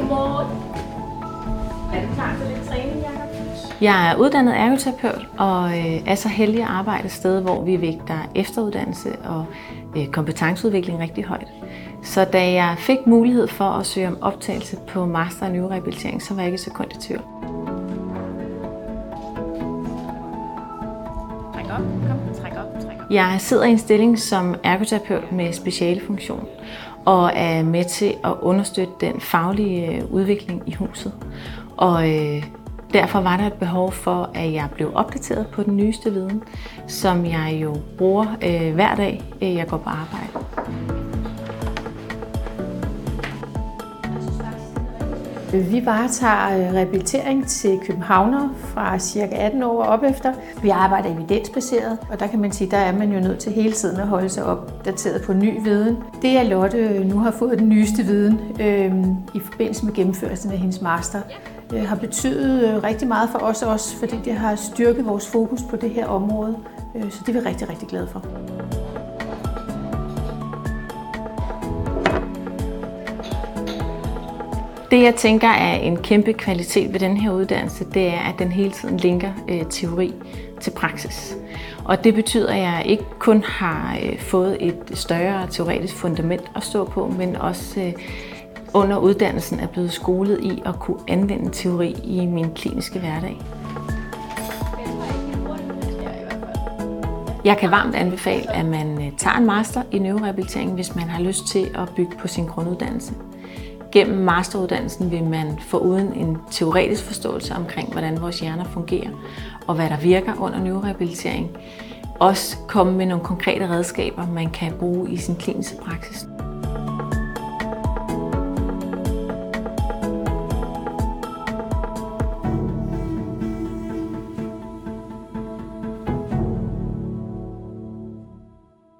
Godmorgen. Er du klar til lidt træning, Jacob? Jeg er uddannet ergoterapeut og øh, er så heldig at arbejde et sted, hvor vi vægter efteruddannelse og øh, kompetenceudvikling rigtig højt. Så da jeg fik mulighed for at søge om optagelse på Master i Neurorehabilitering, så var jeg ikke så sekund i tvivl. Jeg sidder i en stilling som ergoterapeut med specialefunktion og er med til at understøtte den faglige øh, udvikling i huset. Og øh, derfor var der et behov for, at jeg blev opdateret på den nyeste viden, som jeg jo bruger øh, hver dag, øh, jeg går på arbejde. Vi varetager øh, rehabilitering til københavner fra cirka 18 år og op efter. Vi arbejder evidensbaseret, og der kan man sige, der er man jo nødt til hele tiden at holde sig opdateret på ny viden. Det er Lotte øh, nu har fået den nyeste viden øh, i forbindelse med gennemførelsen af hendes master, øh, har betydet øh, rigtig meget for os også, fordi det har styrket vores fokus på det her område. Øh, så det er vi rigtig, rigtig glade for. Det jeg tænker er en kæmpe kvalitet ved den her uddannelse, det er, at den hele tiden linker øh, teori til praksis. Og det betyder, at jeg ikke kun har øh, fået et større teoretisk fundament at stå på, men også øh, under uddannelsen er blevet skolet i at kunne anvende teori i min kliniske hverdag. Jeg kan varmt anbefale, at man øh, tager en master i neurorehabilitering, hvis man har lyst til at bygge på sin grunduddannelse. Gennem masteruddannelsen vil man få uden en teoretisk forståelse omkring, hvordan vores hjerner fungerer og hvad der virker under neurorehabilitering, også komme med nogle konkrete redskaber, man kan bruge i sin kliniske praksis.